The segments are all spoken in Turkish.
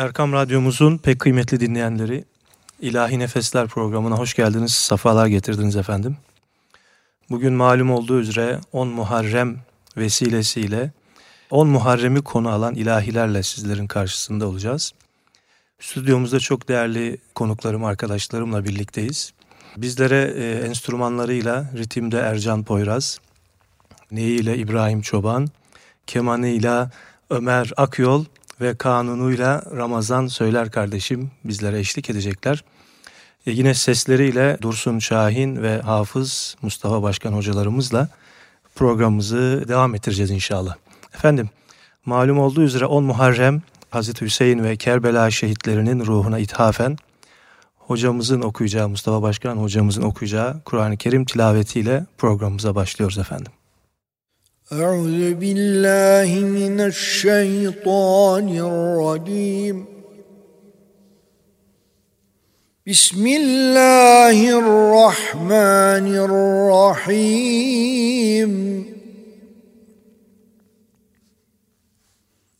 Erkam Radyomuzun pek kıymetli dinleyenleri, İlahi Nefesler programına hoş geldiniz, safalar getirdiniz efendim. Bugün malum olduğu üzere 10 Muharrem vesilesiyle 10 Muharrem'i konu alan ilahilerle sizlerin karşısında olacağız. Stüdyomuzda çok değerli konuklarım, arkadaşlarımla birlikteyiz. Bizlere e, enstrümanlarıyla ritimde Ercan Poyraz, neyiyle İbrahim Çoban, kemanıyla Ömer Akyol ve kanunuyla Ramazan Söyler kardeşim bizlere eşlik edecekler. E yine sesleriyle Dursun Şahin ve Hafız Mustafa Başkan hocalarımızla programımızı devam ettireceğiz inşallah. Efendim malum olduğu üzere 10 Muharrem Hazreti Hüseyin ve Kerbela şehitlerinin ruhuna ithafen hocamızın okuyacağı Mustafa Başkan hocamızın okuyacağı Kur'an-ı Kerim tilavetiyle programımıza başlıyoruz efendim. أعوذ بالله من الشيطان الرجيم. بسم الله الرحمن الرحيم.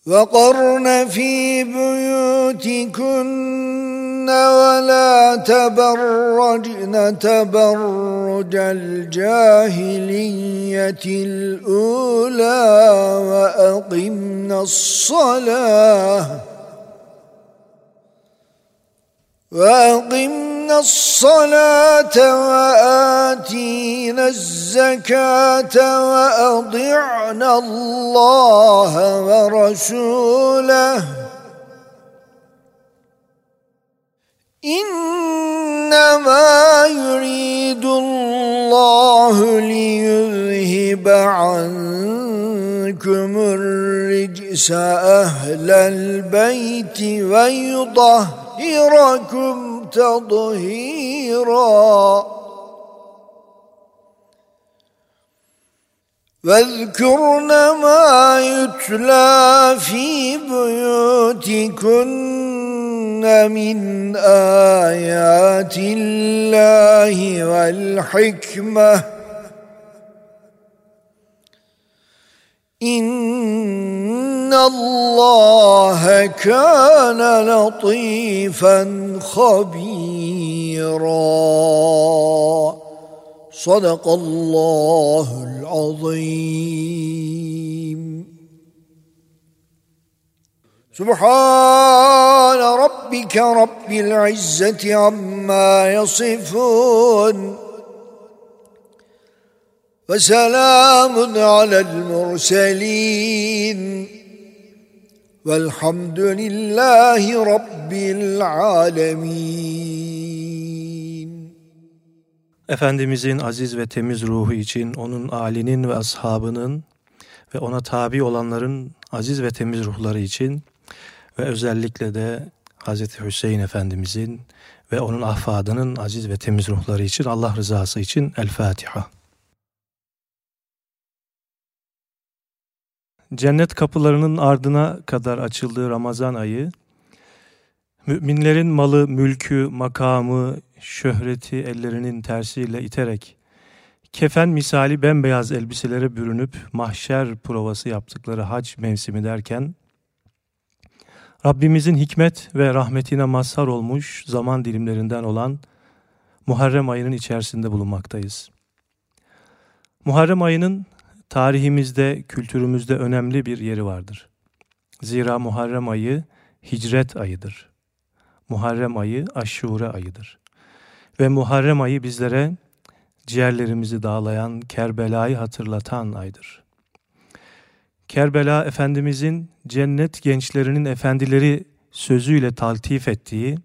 وقرن في بيوتكن ولا تبرجن تبرج الجاهلية الأولى وأقمنا الصلاة. وأقمنا الصلاة وآتينا الزكاة وأطعنا الله ورسوله. إنما يريد الله ليذهب عنكم الرجس أهل البيت ويطهركم تطهيرا واذكرن ما يتلى في بيوتكن من آيات الله والحكمة. إن الله كان لطيفا خبيرا. صدق الله العظيم. سبحان ربك رب العزة عما يصفون وسلام على المرسلين والحمد لله رب العالمين Efendimizin aziz ve temiz ruhu için onun alinin ve ashabının ve ona tabi olanların aziz ve temiz ruhları için ve özellikle de Hazreti Hüseyin Efendimizin ve onun ahfadının aziz ve temiz ruhları için Allah rızası için El Fatiha. Cennet kapılarının ardına kadar açıldığı Ramazan ayı, müminlerin malı, mülkü, makamı, şöhreti ellerinin tersiyle iterek, kefen misali bembeyaz elbiselere bürünüp mahşer provası yaptıkları hac mevsimi derken, Rabbimizin hikmet ve rahmetine mazhar olmuş zaman dilimlerinden olan Muharrem ayının içerisinde bulunmaktayız. Muharrem ayının tarihimizde, kültürümüzde önemli bir yeri vardır. Zira Muharrem ayı hicret ayıdır. Muharrem ayı aşure ayıdır. Ve Muharrem ayı bizlere ciğerlerimizi dağlayan, Kerbela'yı hatırlatan aydır. Kerbela Efendimizin cennet gençlerinin efendileri sözüyle taltif ettiği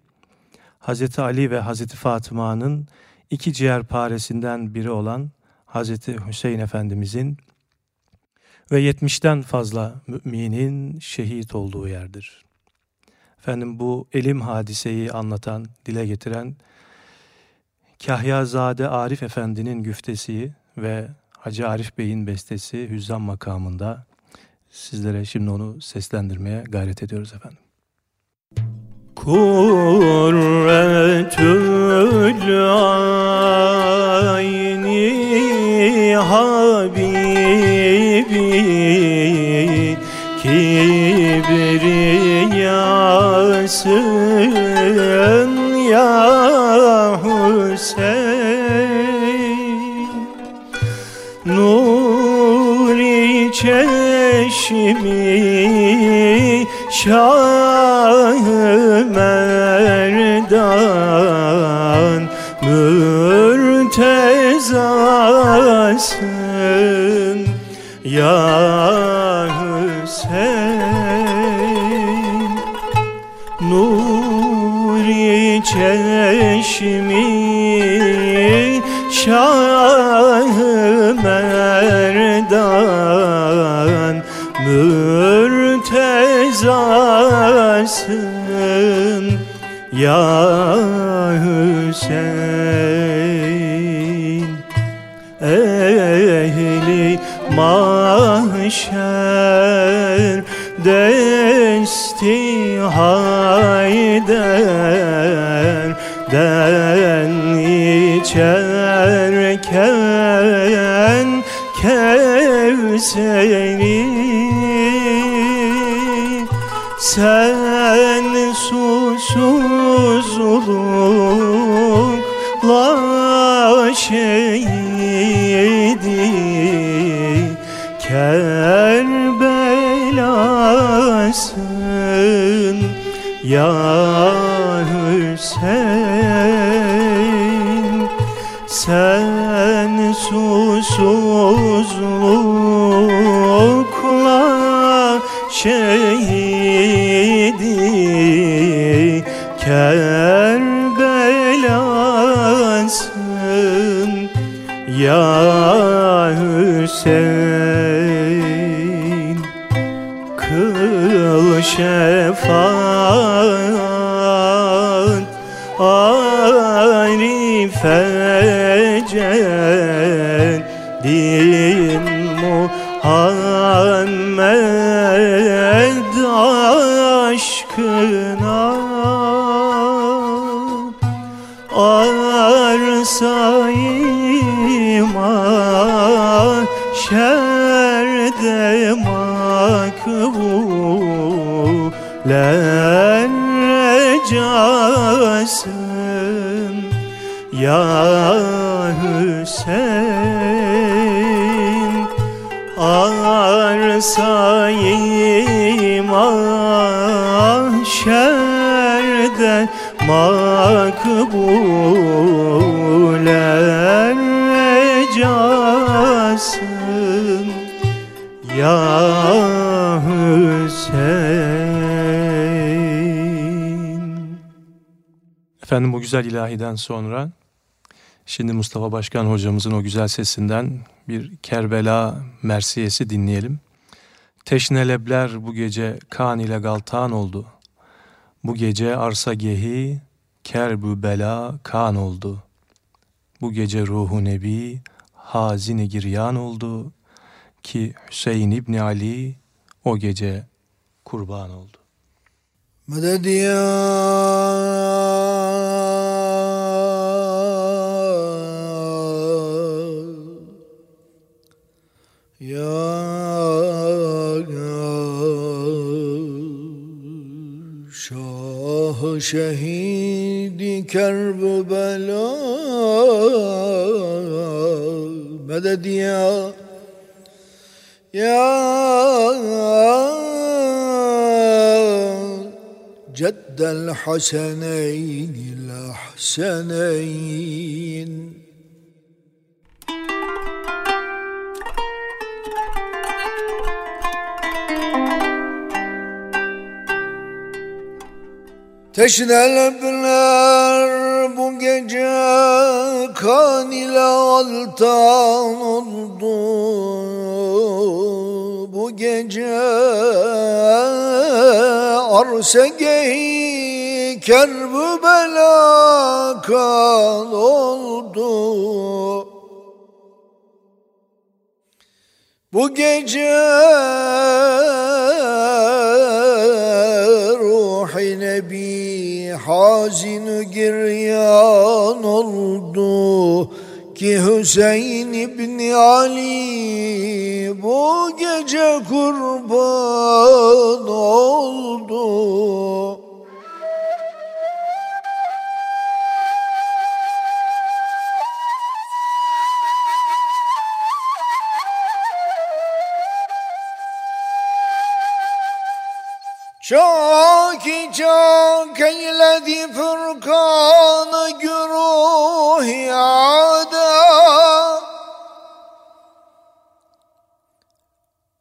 Hz. Ali ve Hz. Fatıma'nın iki ciğer paresinden biri olan Hz. Hüseyin Efendimizin ve yetmişten fazla müminin şehit olduğu yerdir. Efendim bu elim hadiseyi anlatan, dile getiren Kahyazade Arif Efendi'nin güftesi ve Hacı Arif Bey'in bestesi Hüzzam makamında sizlere şimdi onu seslendirmeye gayret ediyoruz efendim. Kurretül ayni habibi kibriya ya Hüseyin çeşmi Şah-ı şefaat güzel ilahiden sonra Şimdi Mustafa Başkan hocamızın o güzel sesinden bir Kerbela Mersiyesi dinleyelim. Teşnelebler bu gece kan ile galtan oldu. Bu gece arsa gehi kerbü bela kan oldu. Bu gece ruhu nebi hazini giryan oldu ki Hüseyin İbni Ali o gece kurban oldu. Medet ya يا شاه شهيد كرب بلا مدد يا يا جد الحسنين الأحسنين. Teşnelebler bu gece kan ile altan oldu. Bu gece arsegeyi kerbü bela kan oldu. Bu gece ruhi nebi hazin giryan oldu ki Hüseyin İbni Ali bu gece kurban oldu. Çok hicak eyledi fırkanı güruh yada.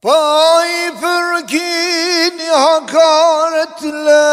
Vay fırkin hakaretle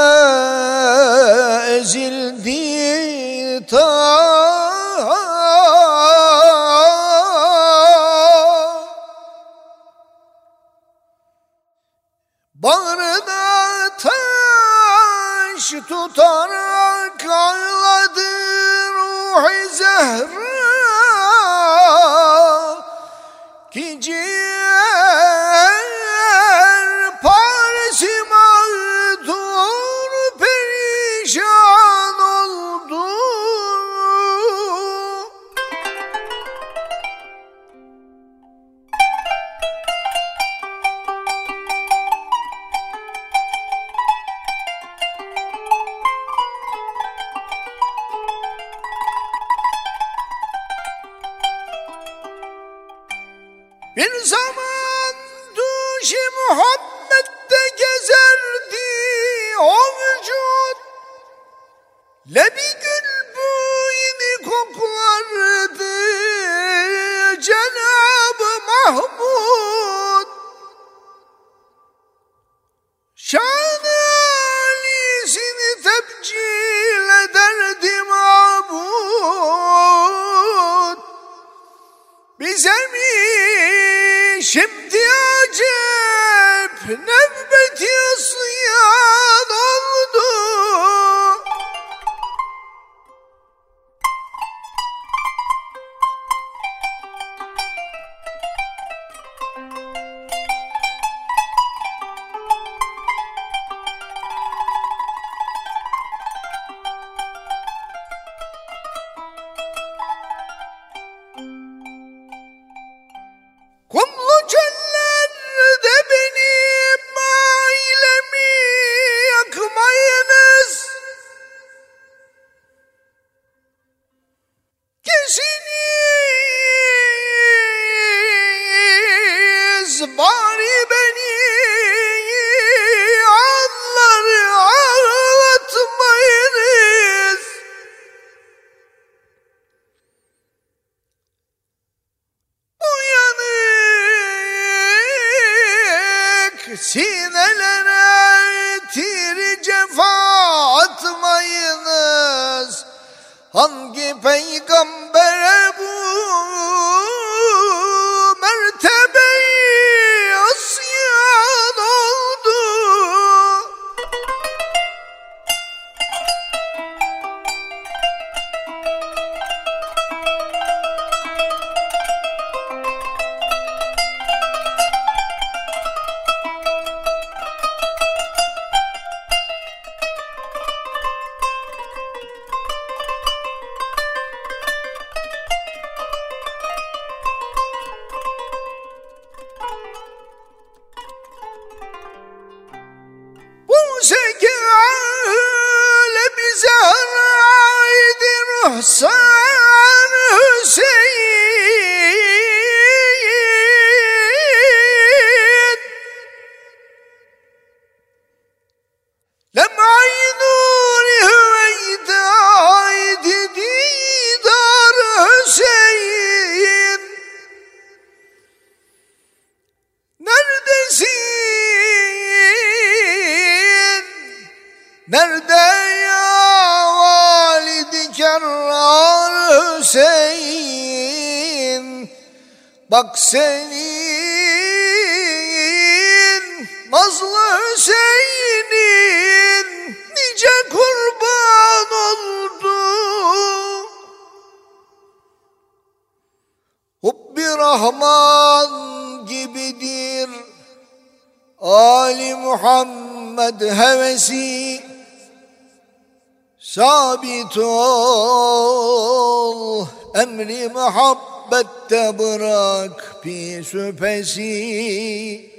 süpesi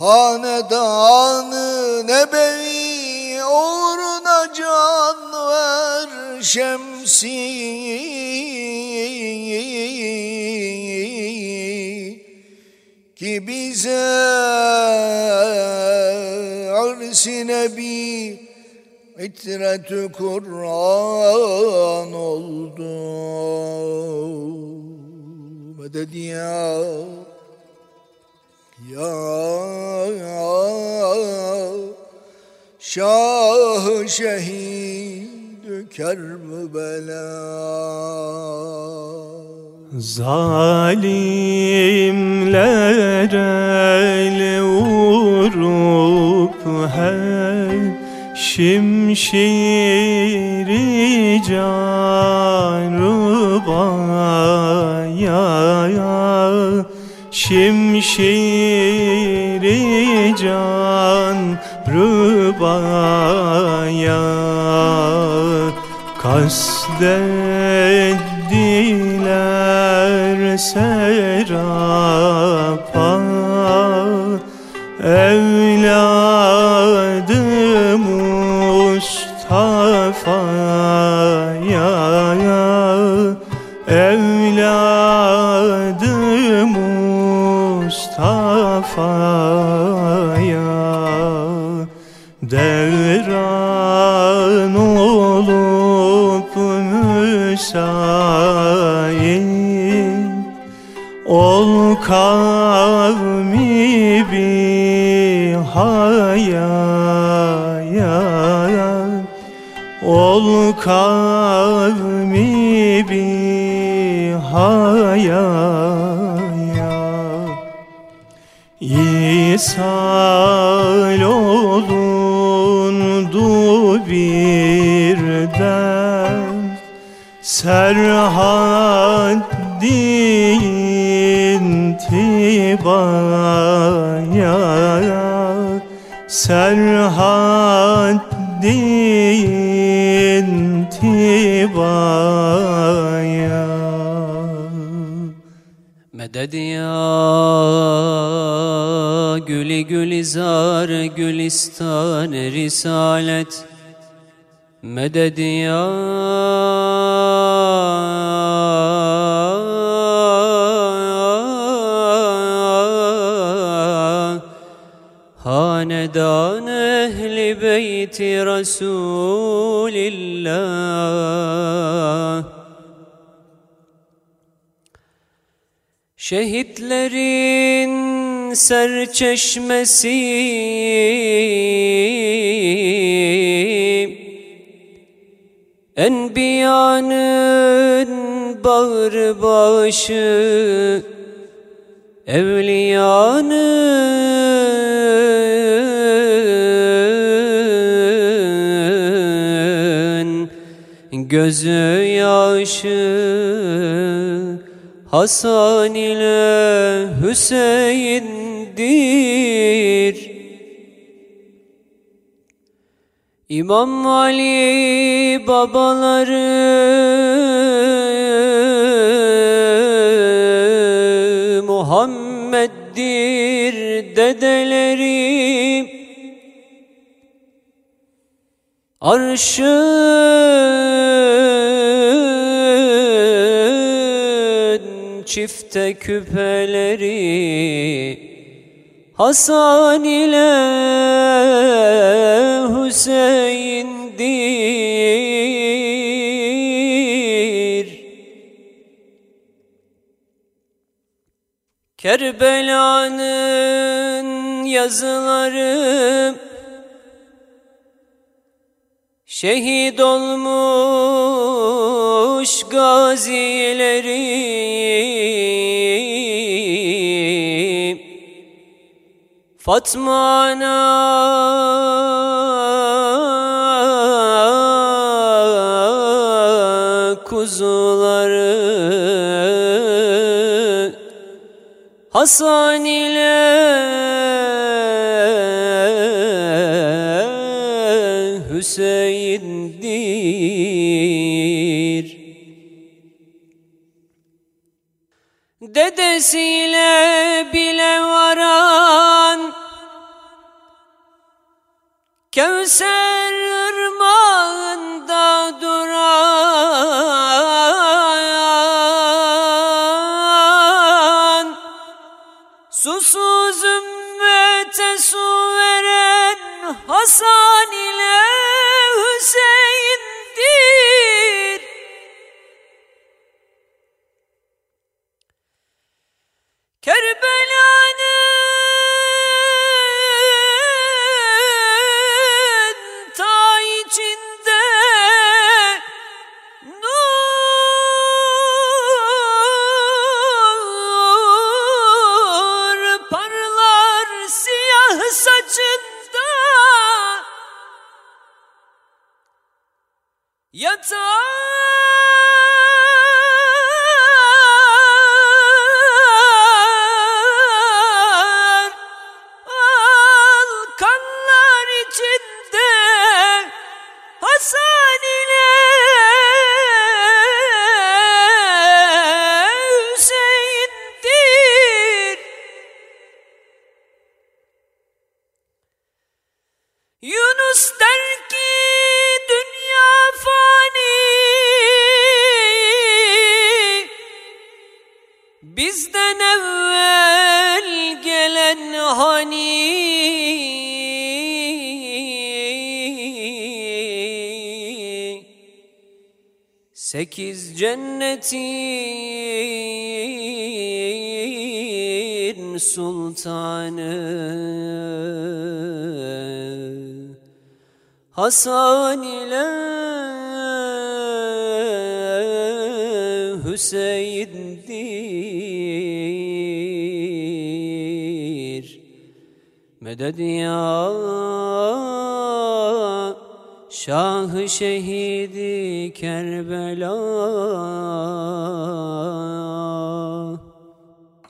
Hanedanı nebevi uğruna can ver şemsi. Ki bize arsi nebi itret Kur'an oldu. Medet ya Ya Şah şehid Kerbela. Zalimler ele vurup her şimşiri canrubaya Şimşiri can rubaya. Kastettiler serapa kavmi bir hayat ol kavmi bir hayat İsal olundu birden Serhaddin tibaya Serhaddin tibaya Meded ya gülü gülizar gülistan risalet. Meded ya Hanedan ehli beyti Resulillah Şehitlerin serçeşmesi Enbiyanın bağrı başı Evliyanın gözü yaşı Hasan ile Hüseyin'dir. İmam Ali babaları Muhammed'dir dedeleri Arşın çifte küpeleri Hasan ile Hüseyin'dir Kerbela'nın yazıları Şehit olmuş gazileri Fatma ana kuzuları Hasan ile Dedesiyle bile varan Kevser sultanı Hasan ile Hüseyin'dir Meded ya Şah-ı şehidi Kerbela.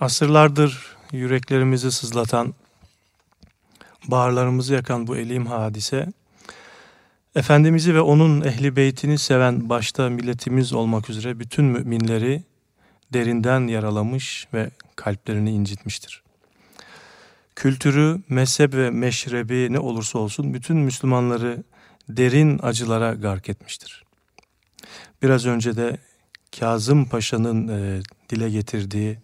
Asırlardır yüreklerimizi sızlatan, bağırlarımızı yakan bu elim hadise, Efendimiz'i ve onun ehli beytini seven başta milletimiz olmak üzere bütün müminleri derinden yaralamış ve kalplerini incitmiştir. Kültürü, mezhep ve meşrebi ne olursa olsun bütün Müslümanları derin acılara gark etmiştir. Biraz önce de Kazım Paşa'nın e, dile getirdiği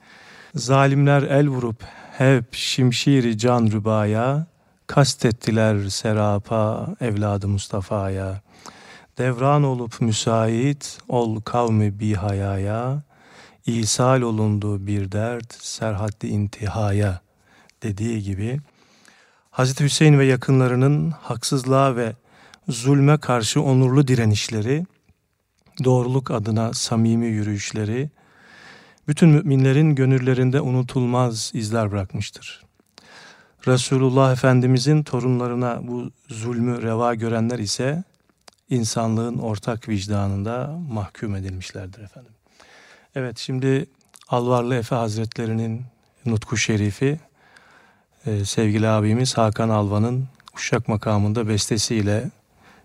Zalimler el vurup hep şimşiri can rübaya, kastettiler serapa evladı Mustafa'ya. Devran olup müsait ol kavmi bihayaya, İsal olundu bir dert serhaddi intihaya dediği gibi Hazreti Hüseyin ve yakınlarının haksızlığa ve zulme karşı onurlu direnişleri, doğruluk adına samimi yürüyüşleri, bütün müminlerin gönüllerinde unutulmaz izler bırakmıştır. Resulullah Efendimizin torunlarına bu zulmü reva görenler ise insanlığın ortak vicdanında mahkum edilmişlerdir efendim. Evet şimdi Alvarlı Efe Hazretlerinin Nutku Şerifi e, sevgili abimiz Hakan Alvan'ın Uşak makamında bestesiyle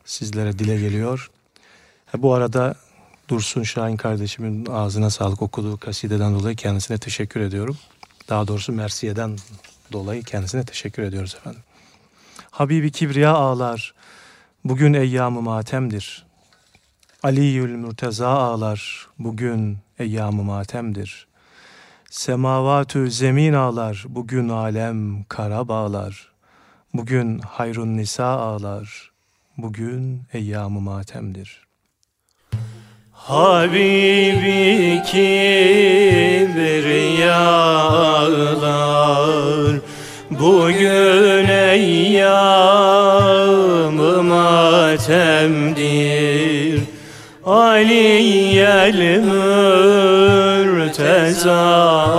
sizlere dile geliyor. Bu arada Dursun Şahin kardeşimin ağzına sağlık okuduğu kasideden dolayı kendisine teşekkür ediyorum. Daha doğrusu Mersiye'den dolayı kendisine teşekkür ediyoruz efendim. Habibi Kibriya ağlar, bugün eyyamı matemdir. Aliyül Mürteza ağlar, bugün eyyamı matemdir. Semavatü zemin ağlar, bugün alem kara bağlar. Bugün hayrun nisa ağlar, bugün eyyamı matemdir. Habibi kibriyağlar Bugün eyyam-ı matemdir. Aliyel mürtezalar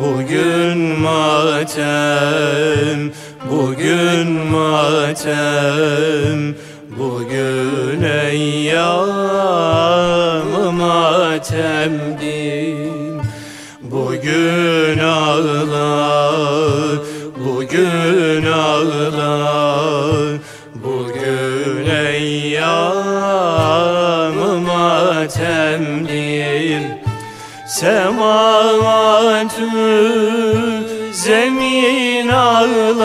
Bugün matem, bugün matem eyyam-ı matemdir Bugün ağlar, bugün ağlar. Bugün eyyam-ı matemdir Semavatü zemin ağlar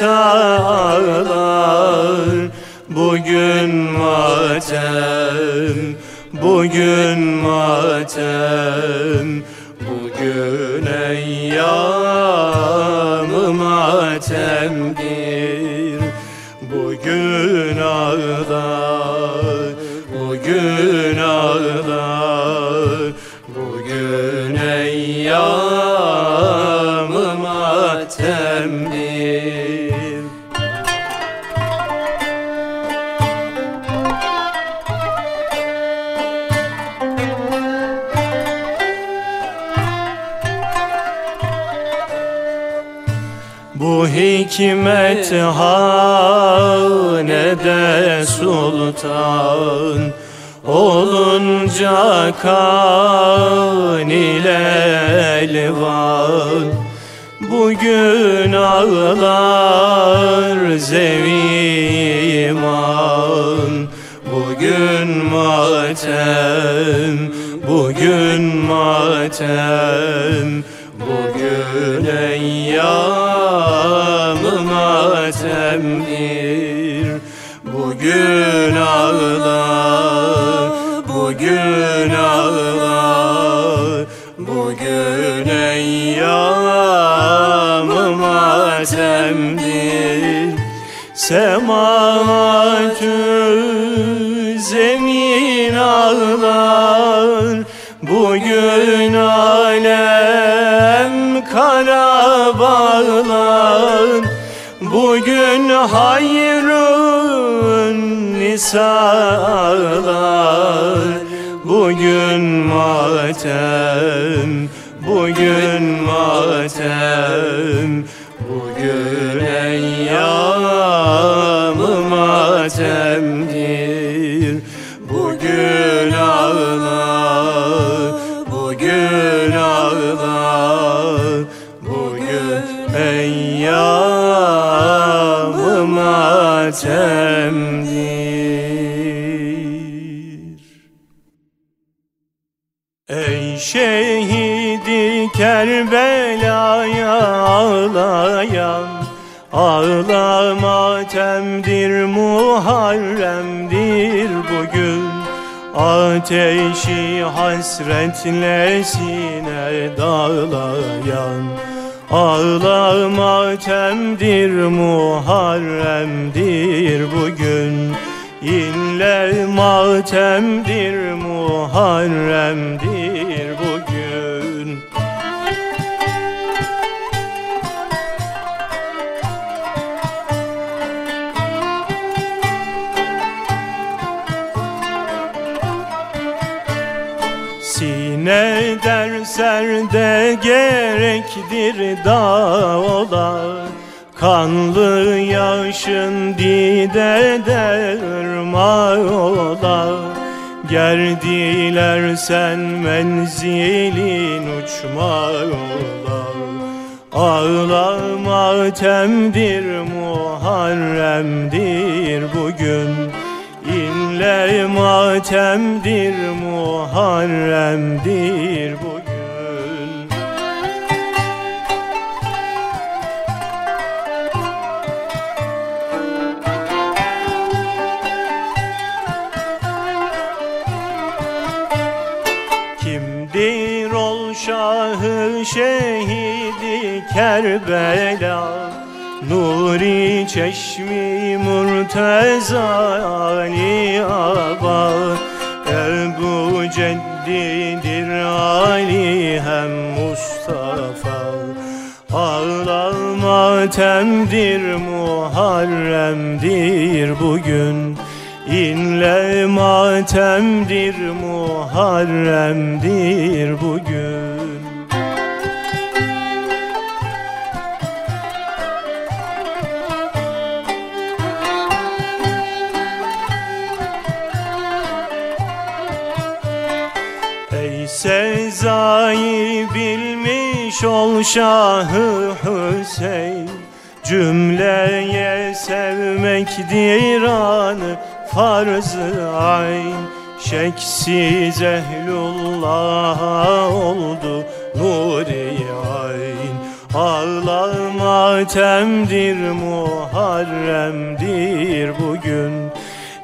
hayrun nisa ağlar Bugün matem Bugün matem. Bugün eyyam matemdir hikmet hanede sultan. Olunca kan ile elvan. Bugün ağlar zeviman Bugün matem, bugün matem. Bugün eyyam matemdir Bugün ağlar, bugün ağlar. Bugün eyyam matemdir Sematü zemin hayrun nisalar. Bugün matem Bugün matem matemdir Ey şehidi Kerbela'ya ağlayan Ağla matemdir Muharrem'dir bugün. Ateşi hasretle sine dağlayan Ağla matemdir Muharrem'dir bugün. İnle matemdir Muharrem'dir derserde gerektir dağlar. Kanlı yaşın didede ırmak ola Gerdiler sen menzilin uçma ola Ağla matemdir Muharrem'dir bugün. İnle matemdir Muharrem'dir bugün şehidi Kerbela Nuri çeşmi murteza Ali Aba Ebu Ceddidir Ali hem Mustafa. Ağla matemdir Muharrem'dir bugün. İnle matemdir Muharrem'dir bugün bilmiş ol Şahı Hüseyin. Cümleye sevmekdir anı farz-ı ayn. Şeksiz ehlullah'a oldu nuri ayn. Ağla matemdir Muharrem'dir bugün.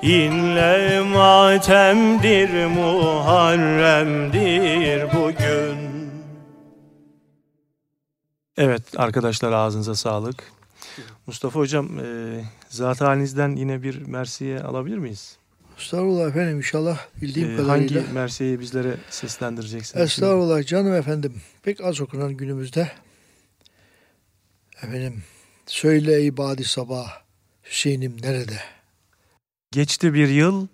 İnle matemdir Muharrem'dir bugün Evet arkadaşlar ağzınıza sağlık. Mustafa Hocam e, zat halinizden yine bir mersiye alabilir miyiz? Estağfurullah efendim inşallah bildiğim E, kadarıyla. hangi mersiyeyi bizlere seslendireceksiniz? Estağfurullah canım efendim. Pek az okunan günümüzde. Efendim söyle ibadi sabah Hüseyin'im nerede? Geçti bir yıl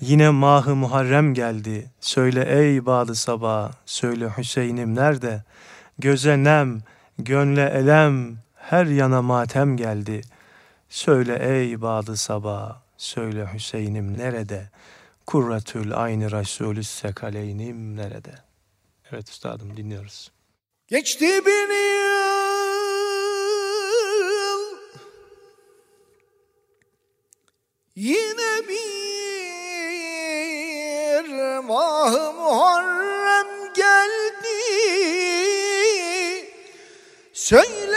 yine mahı Muharrem geldi. Söyle ey badı sabah söyle Hüseyin'im nerede? Göze nem gönle elem her yana matem geldi. Söyle ey badı sabah söyle Hüseyin'im nerede? Kurratül aynı Resulü sekaleynim nerede? Evet üstadım dinliyoruz. Geçti bir yıl Yine bir mah Muharrem geldi Söyle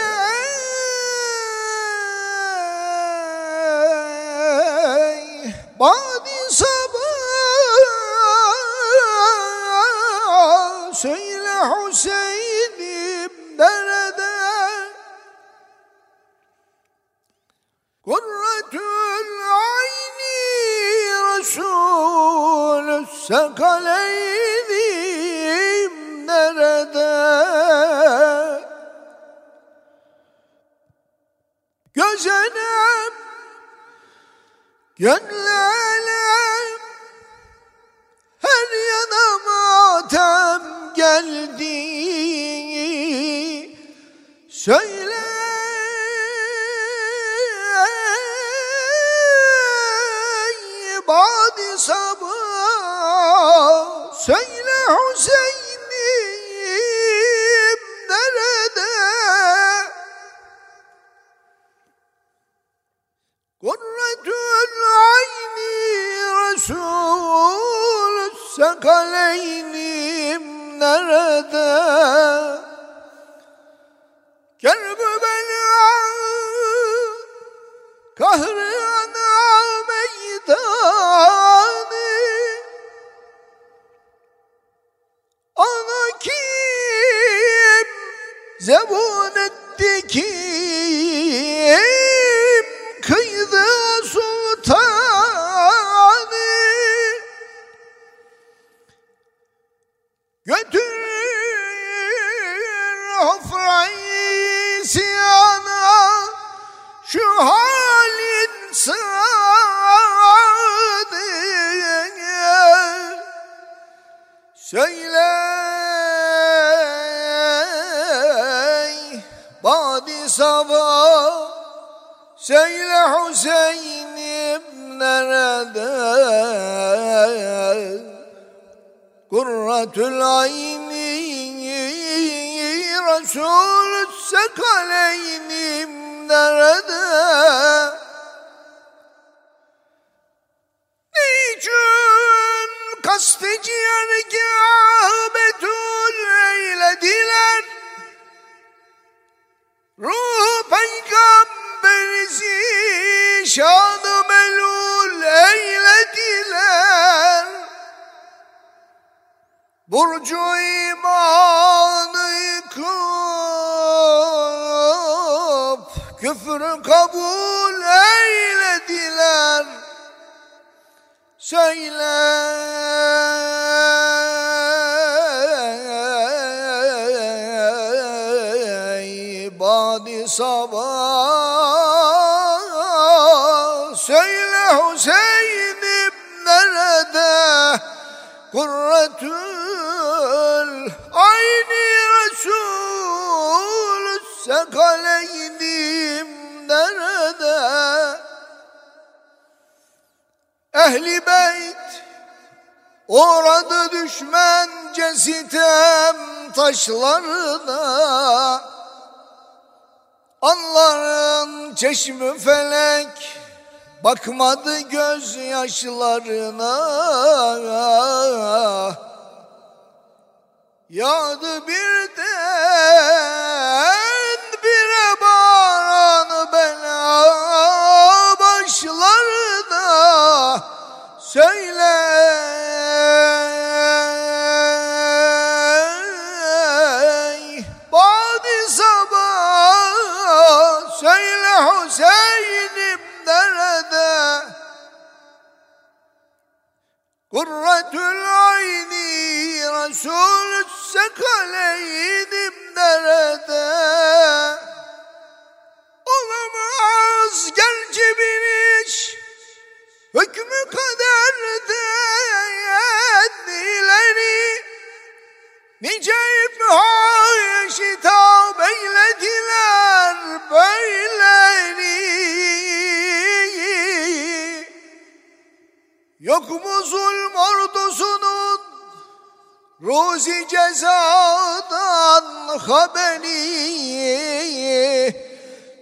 Götür hafrayı siyana şu halin sığdı Söyle badi sabah Söyle Hüseyin'im nerede? Kurratül ayni Resulü sekaleynim nerede Niçin kastı ciğergâh betül eylediler? Ruh peygamberisi şanı melul Burcu imanı yıkıp küfrü kabul eylediler. Söyle. Badi sabah Söyle Hüseyin'im nerede? Kurretül sekaleynim nerede? Ehli beyt uğradı düşmence sitem taşlarına. Anların çeşmi felek bakmadı gözyaşlarına. Yağdı birden başlarına söyle. Badi sabah söyle Hüseyin'im nerede Kurretül ayni Resul sekaleynim nerede Nice ibnuha şitap eylediler böyleri Yok mu zulm ordusunun Ruzi cezadan haberi?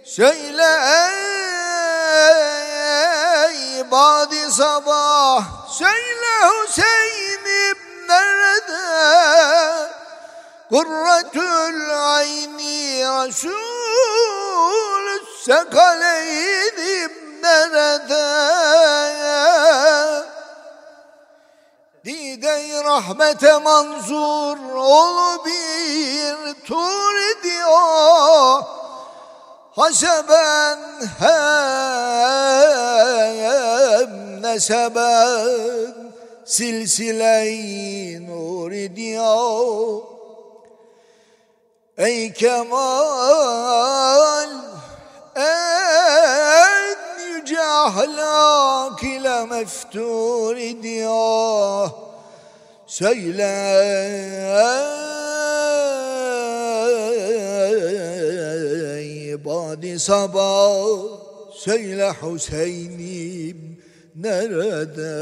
Söyle ey badi sabah Söyle Hüseyin'im nerede Kurretül ayni Resul Sekaleydim nerede Dide rahmete manzur ol bir tur diyor Haseben hem neseben silsile-i nur diyor Ey kemal en yüce ahlak ile meftur diyor Söyle ey nerede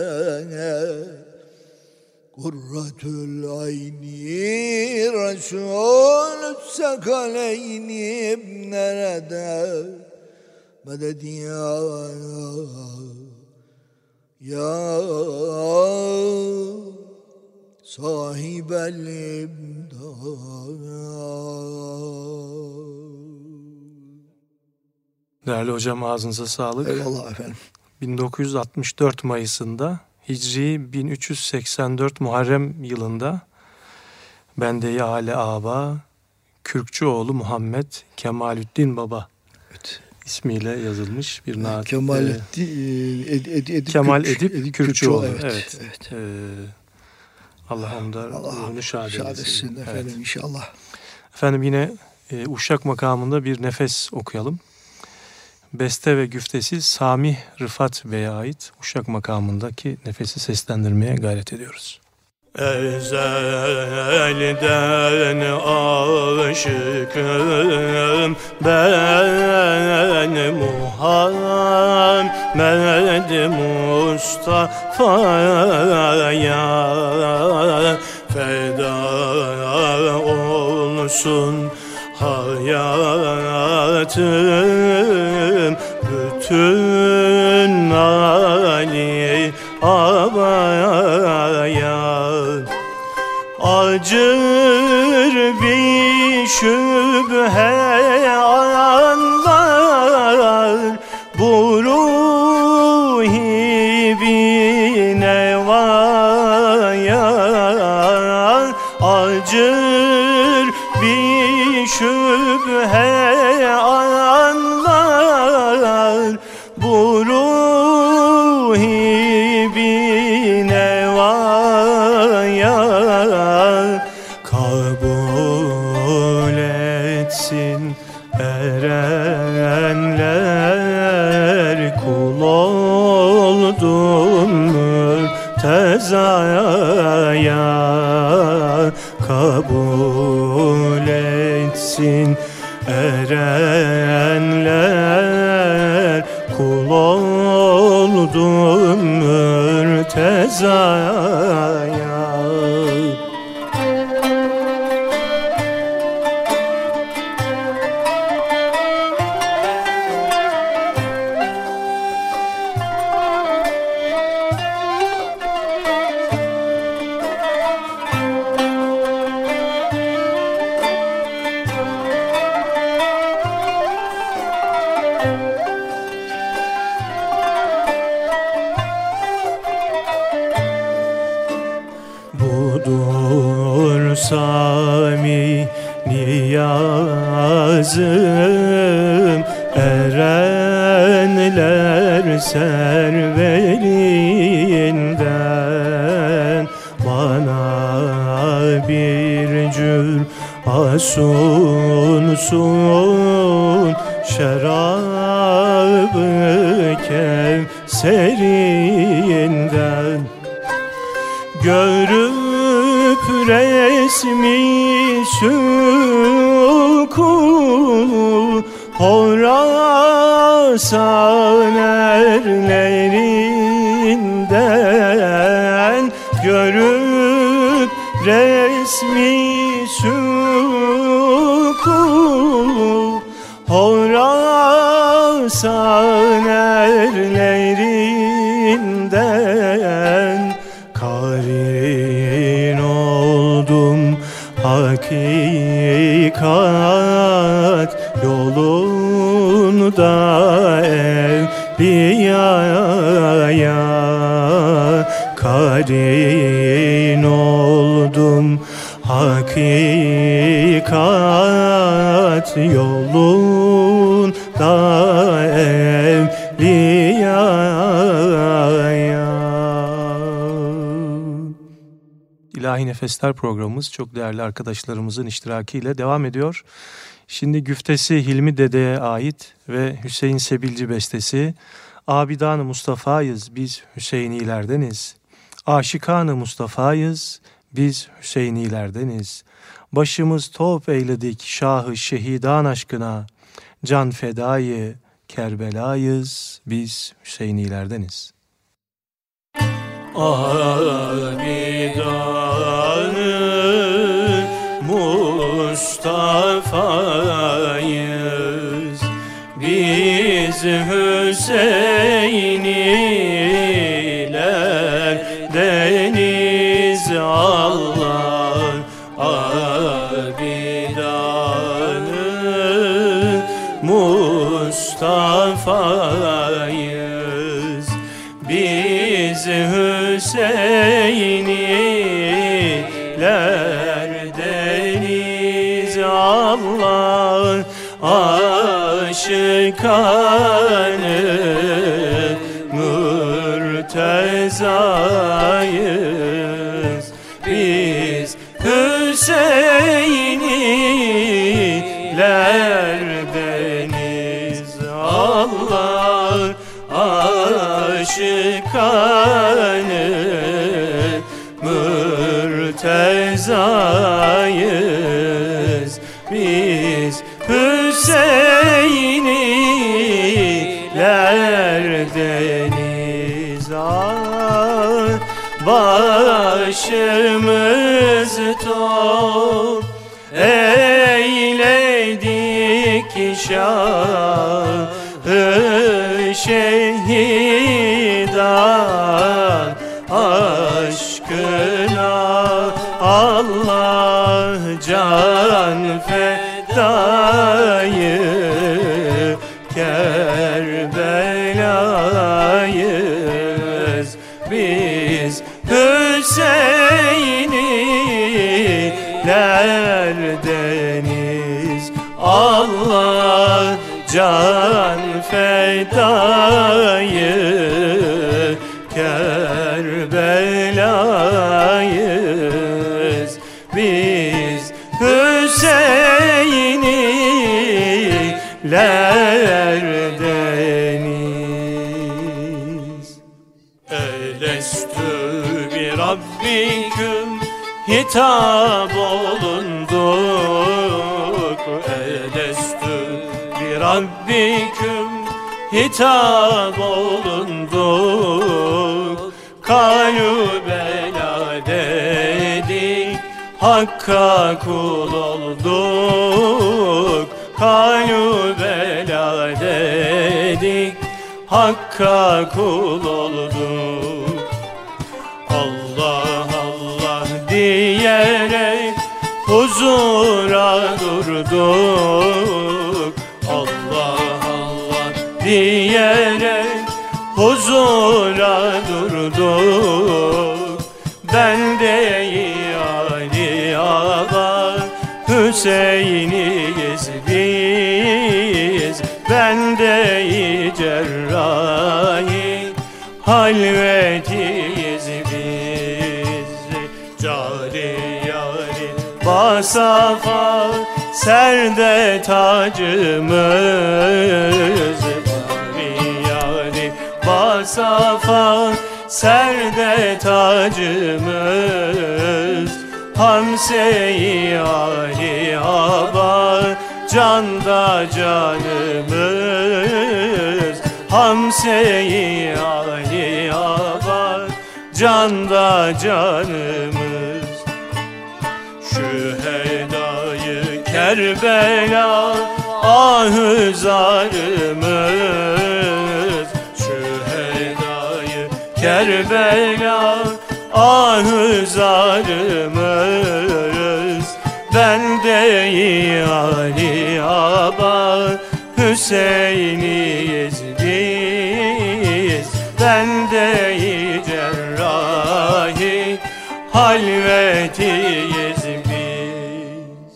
Kurratül ayni Resul sekaleynim nerede Medet ya Ya sahibel imdad Değerli hocam ağzınıza sağlık. Eyvallah efendim. 1964 Mayıs'ında Hicri 1384 Muharrem yılında Bende-i Ale Aba Kürkçüoğlu Muhammed Kemalüddin Baba Evet. ismiyle yazılmış bir naat. Kemal e, Edip, Edip, Edip, Kemal Kürk- Edip, Kürkçüoğlu. Evet. Evet. evet. e, Allah Allah ruhunu şad etsin Evet. efendim inşallah. Efendim yine e, Uşak makamında bir nefes okuyalım. Beste ve güftesi Sami Rıfat Bey'e ait Uşak makamındaki nefesi seslendirmeye gayret ediyoruz. Ezelden aşıkım ben Muhammed Mustafa'ya feda olsun hayatım bütün Ali abaya Acır mezar asun Nefesler programımız çok değerli arkadaşlarımızın iştirakiyle devam ediyor. Şimdi güftesi Hilmi Dede'ye ait ve Hüseyin Sebilci bestesi Abidan-ı Mustafa'yız biz Hüseyinilerdeniz. Aşikan-ı Mustafa'yız biz Hüseyinilerdeniz. Başımız top eyledik Şahı Şehidan aşkına. Can fedayı Kerbelayız biz Hüseyinilerdeniz. Abidanı Mustafa'yız. Biz Hüseyniler deniz Allah Abidanı Mustafa'yız. Biz Hüseyniler aşıkanı mürtezayız başımız top eyledik şahı şehidan fedayı Kerbelayız biz Hüseyniler deniz Elestü bir Rabbiküm hitap olunduk. Elestü bir Rabbiküm hitap olunduk Kalübela dedik Hakka kul olduk. Kalübela dedik Hakka kul olduk. Allah Allah diyerek huzura durduk dura durduk. Ben değil Ali Ağa Hüseyin'iz biz. Ben değil cerrahi Halvetiyiz biz. Cari yari basafa Serde tacımız basafa Serde tacımız Hamse-i Ali Aba Canda canımız. Hamse-i Ali Aba Canda canımız. Şühedayı Kerbela ahı zarımız Kerbela ahı zarımız Bende-i Ali Aba Hüseyin'iyiz biz. Bende-i cerrahi Halvetiyiz biz.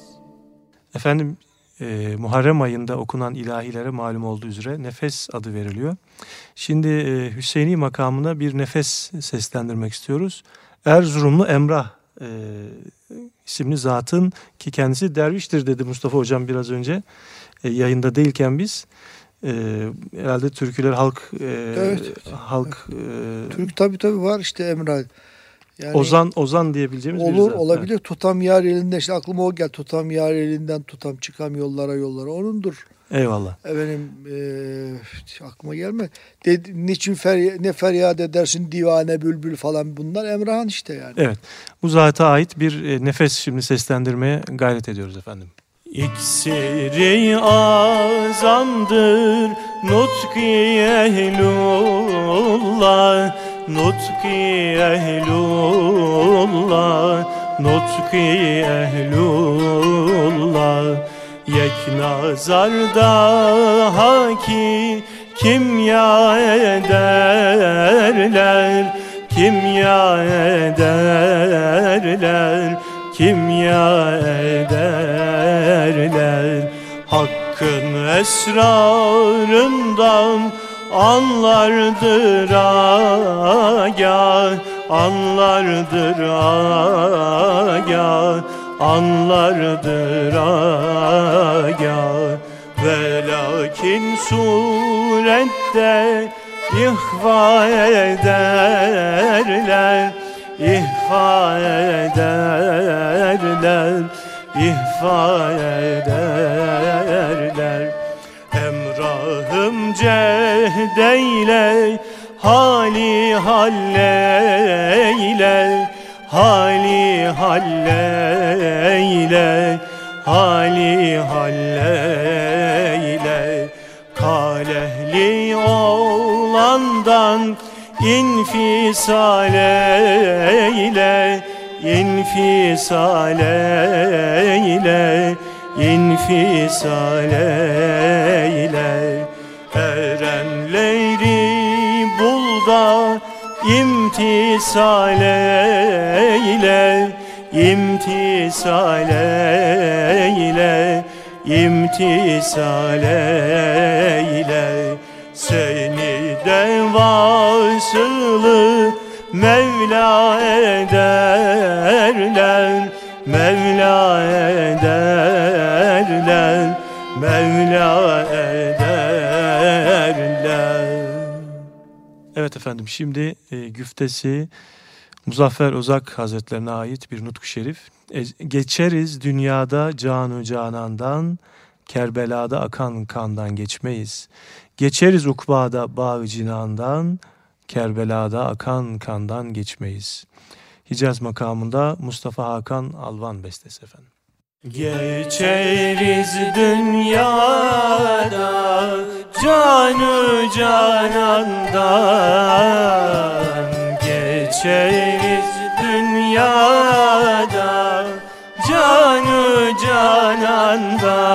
Efendim e, Muharrem ayında okunan ilahilere malum olduğu üzere nefes adı veriliyor. Şimdi e, Hüseyini makamına bir nefes seslendirmek istiyoruz. Erzurumlu Emrah e, isimli zatın ki kendisi derviştir dedi Mustafa Hocam biraz önce e, yayında değilken biz. E, herhalde türküler halk e, Evet. halk e, Türk tabi tabi var işte Emrah. Yani Ozan Ozan diyebileceğimiz bir olur zat. olabilir. Tutam yar elinden işte aklıma o gel. Tutam yar elinden tutam çıkam yollara yollara onundur. Eyvallah. Efendim eee aklıma gelme. Dedi, niçin ferya, ne feryat edersin divane bülbül falan bunlar Emrah'ın işte yani. Evet. Bu zata ait bir e, nefes şimdi seslendirmeye gayret ediyoruz efendim. İksiri azamdır nutki ehlullah Nutki ehlullah Nutki ehlullah Yek nazarda haki kimya ederler Kimya ederler Kimya ederler. Hakkın esrarından anlardır agah Anlardır agah Anlardır agah Ve lakin surette ihva ederler İhfa ederler İhfa ederler. Emrahım cehdeyle Hali halleyle Hali halleyle Hali halleyle. Kalehli oğlandan infisal eyle infisal imtisal eyle imtisal eyle imtisal eyle. Seni de vasılı Mevla ederler Mevla ederler Evet efendim şimdi e, güftesi Muzaffer Özak Hazretlerine ait bir nutku şerif. E, geçeriz dünyada canı canandan, Kerbela'da akan kandan geçmeyiz. Geçeriz ukbada bağı cinandan, Kerbela'da akan kandan geçmeyiz. Hicaz makamında Mustafa Hakan Alvan bestesi efendim. Geçeriz dünyada canı canandan. Geçeriz dünyada canı canandan.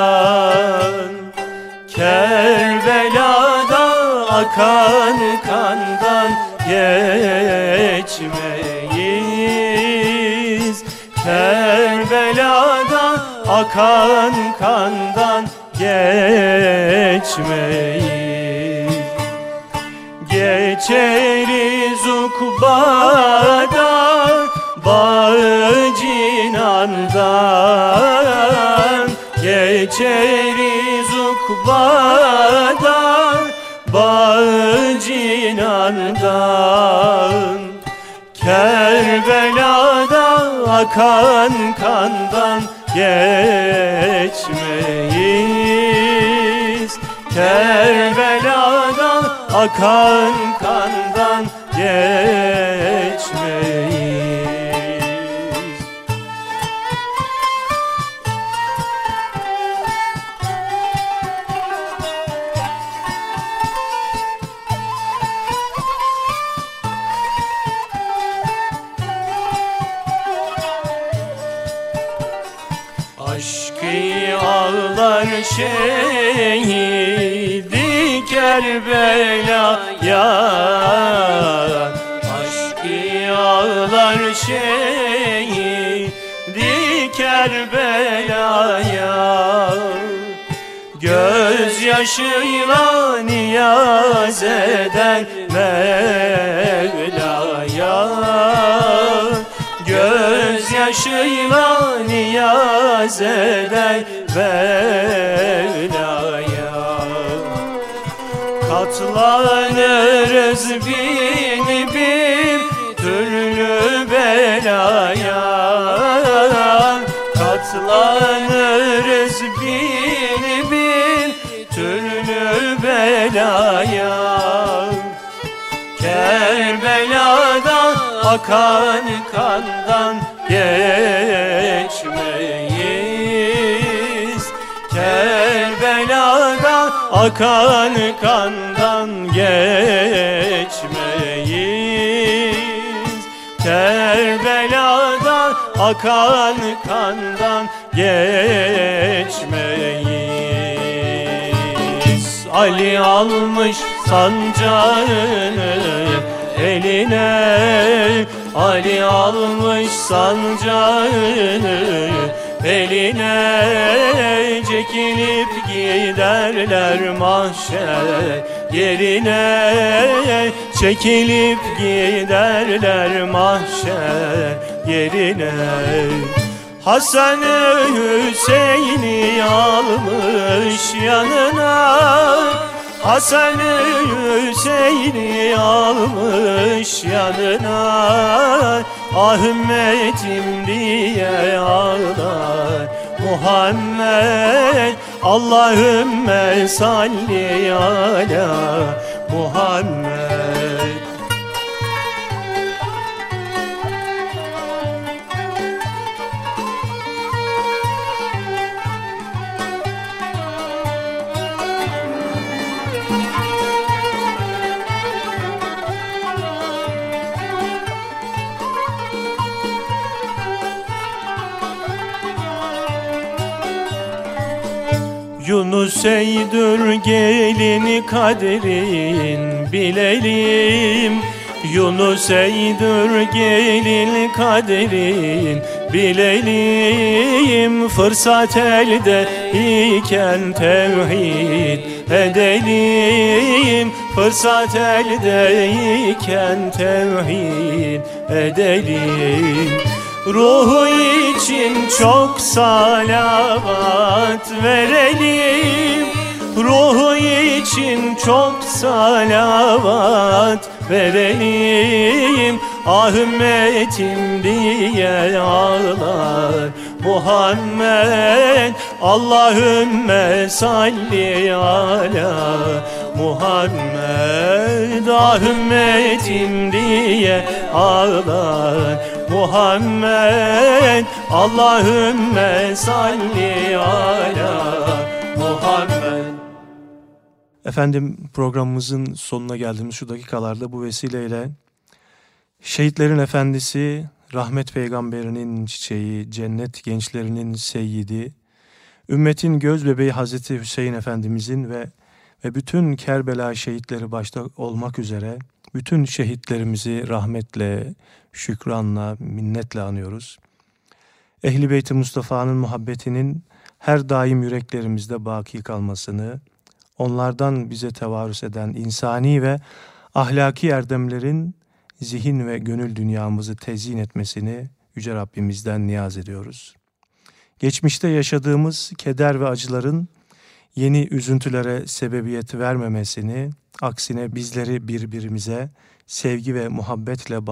Kerbela'da akan kandan. Geçmeyiz akan kandan geçmeyiz Geçeriz ukbada bağı cinandan Geçeriz ukbada bağı cinandan Kerbela'da akan kandan geçmeyiz. Kerbela'da akan kandan geçmeyiz Kerbela'ya Gözyaşıyla niyaz eder Mevla'ya. Gözyaşıyla niyaz eder Mevla'ya. Katlanırız bir Katlanırız bin bir türlü belaya. Kerbela'da akan kandan geçmeyiz. Kerbela'da akan kandan geçmeyiz akan kandan geçmeyiz. Ali almış sancağını eline Ali almış sancağını eline. Çekilip giderler mahşer yerine Çekilip giderler mahşer yerine. Hasan'ı Hüseyin'i almış yanına. Hasan'ı Hüseyin'i almış yanına. Ahmet'im diye ağlar Muhammed. Allahümme salli ala Muhammed Yunus Eydür gelini kaderin bilelim Yunus Eydür gelin kaderin bilelim Fırsat elde iken tevhid edelim. Fırsat elde iken tevhid edelim Ruhu için çok salavat verelim. Ruhu için çok salavat verelim. Ahmet'im diye ağlar Muhammed. Allahümme salli ala Muhammed. Ahmet'im diye ağlar Muhammed Allahümme salli ala Muhammed. Efendim programımızın sonuna geldiğimiz şu dakikalarda bu vesileyle şehitlerin efendisi, rahmet peygamberinin çiçeği, cennet gençlerinin seyyidi, ümmetin göz bebeği Hazreti Hüseyin Efendimizin ve ve bütün Kerbela şehitleri başta olmak üzere bütün şehitlerimizi rahmetle, şükranla, minnetle anıyoruz. Ehli Beyt-i Mustafa'nın muhabbetinin her daim yüreklerimizde baki kalmasını, onlardan bize tevarüs eden insani ve ahlaki erdemlerin zihin ve gönül dünyamızı tezyin etmesini Yüce Rabbimizden niyaz ediyoruz. Geçmişte yaşadığımız keder ve acıların yeni üzüntülere sebebiyet vermemesini, aksine bizleri birbirimize sevgi ve muhabbetle bağlı